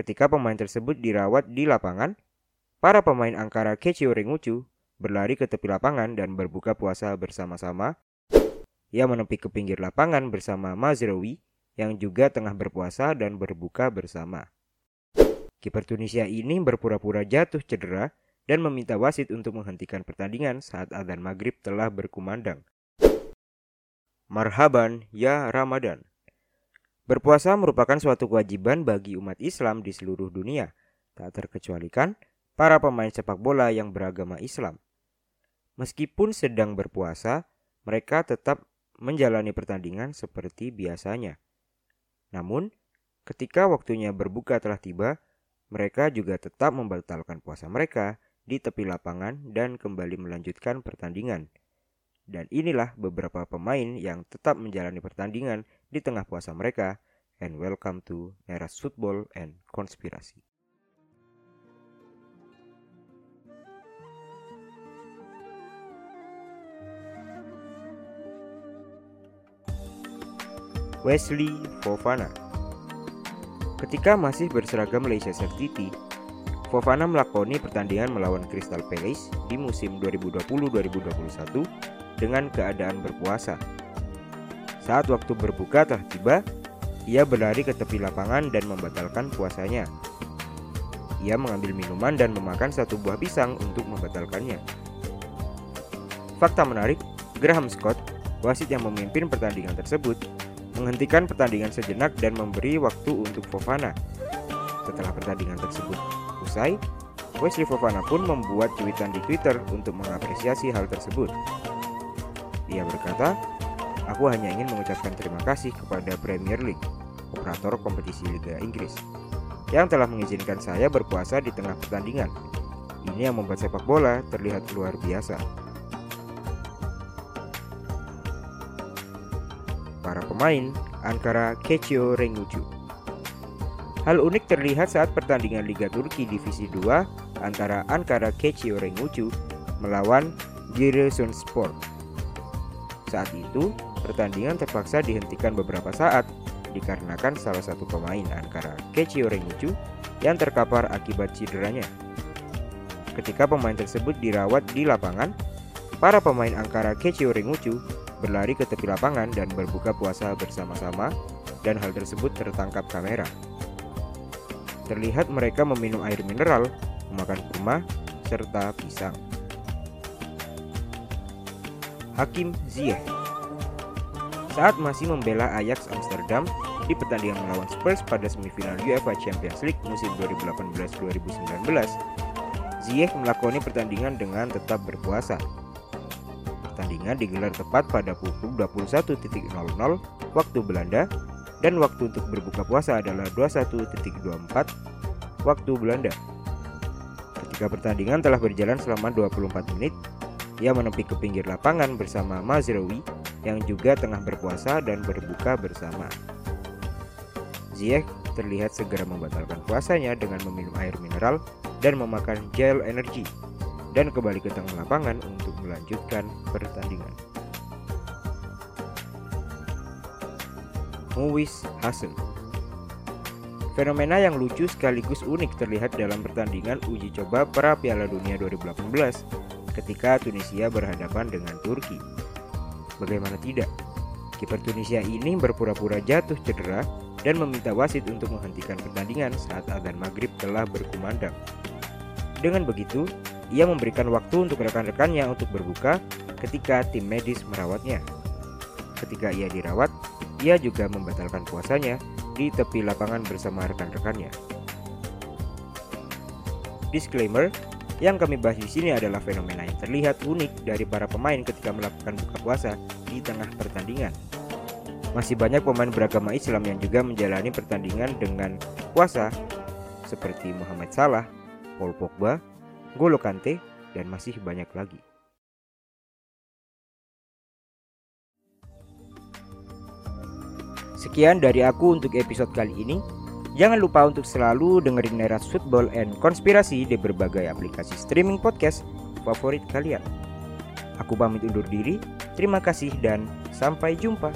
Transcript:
Ketika pemain tersebut dirawat di lapangan, para pemain Ankara Kechio Rengucu berlari ke tepi lapangan dan berbuka puasa bersama-sama. Ia menepi ke pinggir lapangan bersama Mazraoui yang juga tengah berpuasa dan berbuka bersama. Kiper Tunisia ini berpura-pura jatuh cedera dan meminta wasit untuk menghentikan pertandingan saat adzan maghrib telah berkumandang. Marhaban ya Ramadan. Berpuasa merupakan suatu kewajiban bagi umat Islam di seluruh dunia, tak terkecualikan para pemain sepak bola yang beragama Islam. Meskipun sedang berpuasa, mereka tetap menjalani pertandingan seperti biasanya. Namun, ketika waktunya berbuka telah tiba, mereka juga tetap membatalkan puasa mereka di tepi lapangan dan kembali melanjutkan pertandingan. Dan inilah beberapa pemain yang tetap menjalani pertandingan di tengah puasa mereka. And welcome to Neras Football and Konspirasi. Wesley Fofana. Ketika masih berseragam Leicester City, Fofana melakoni pertandingan melawan Crystal Palace di musim 2020-2021 dengan keadaan berpuasa. Saat waktu berbuka telah tiba, ia berlari ke tepi lapangan dan membatalkan puasanya. Ia mengambil minuman dan memakan satu buah pisang untuk membatalkannya. Fakta menarik, Graham Scott, wasit yang memimpin pertandingan tersebut, menghentikan pertandingan sejenak dan memberi waktu untuk Fofana. Setelah pertandingan tersebut usai, Wesley Fofana pun membuat cuitan di Twitter untuk mengapresiasi hal tersebut. Ia berkata, Aku hanya ingin mengucapkan terima kasih kepada Premier League, operator kompetisi Liga Inggris, yang telah mengizinkan saya berpuasa di tengah pertandingan. Ini yang membuat sepak bola terlihat luar biasa. para pemain Ankara Kechio Rengucu. Hal unik terlihat saat pertandingan Liga Turki Divisi 2 antara Ankara Kechio Rengucu melawan Giresunspor. Saat itu, pertandingan terpaksa dihentikan beberapa saat dikarenakan salah satu pemain Ankara Kechio Rengucu yang terkapar akibat cederanya. Ketika pemain tersebut dirawat di lapangan, para pemain Ankara Kechio Rengucu berlari ke tepi lapangan dan berbuka puasa bersama-sama dan hal tersebut tertangkap kamera. Terlihat mereka meminum air mineral, memakan kurma, serta pisang. Hakim Ziyech Saat masih membela Ajax Amsterdam di pertandingan melawan Spurs pada semifinal UEFA Champions League musim 2018-2019, Ziyech melakoni pertandingan dengan tetap berpuasa pertandingan digelar tepat pada pukul 21.00 waktu Belanda dan waktu untuk berbuka puasa adalah 21.24 waktu Belanda. Ketika pertandingan telah berjalan selama 24 menit, ia menepi ke pinggir lapangan bersama Mazraoui yang juga tengah berpuasa dan berbuka bersama. Ziyech terlihat segera membatalkan puasanya dengan meminum air mineral dan memakan gel energi dan kembali ke tengah lapangan untuk melanjutkan pertandingan. Muwis Hasan Fenomena yang lucu sekaligus unik terlihat dalam pertandingan uji coba pra Piala Dunia 2018 ketika Tunisia berhadapan dengan Turki. Bagaimana tidak? Kiper Tunisia ini berpura-pura jatuh cedera dan meminta wasit untuk menghentikan pertandingan saat adzan maghrib telah berkumandang. Dengan begitu, ia memberikan waktu untuk rekan-rekannya untuk berbuka ketika tim medis merawatnya. Ketika ia dirawat, ia juga membatalkan puasanya di tepi lapangan bersama rekan-rekannya. Disclaimer, yang kami bahas di sini adalah fenomena yang terlihat unik dari para pemain ketika melakukan buka puasa di tengah pertandingan. Masih banyak pemain beragama Islam yang juga menjalani pertandingan dengan puasa seperti Muhammad Salah, Paul Pogba, Golo Kante, dan masih banyak lagi. Sekian dari aku untuk episode kali ini. Jangan lupa untuk selalu dengerin Neras Football and Konspirasi di berbagai aplikasi streaming podcast favorit kalian. Aku pamit undur diri, terima kasih dan sampai jumpa.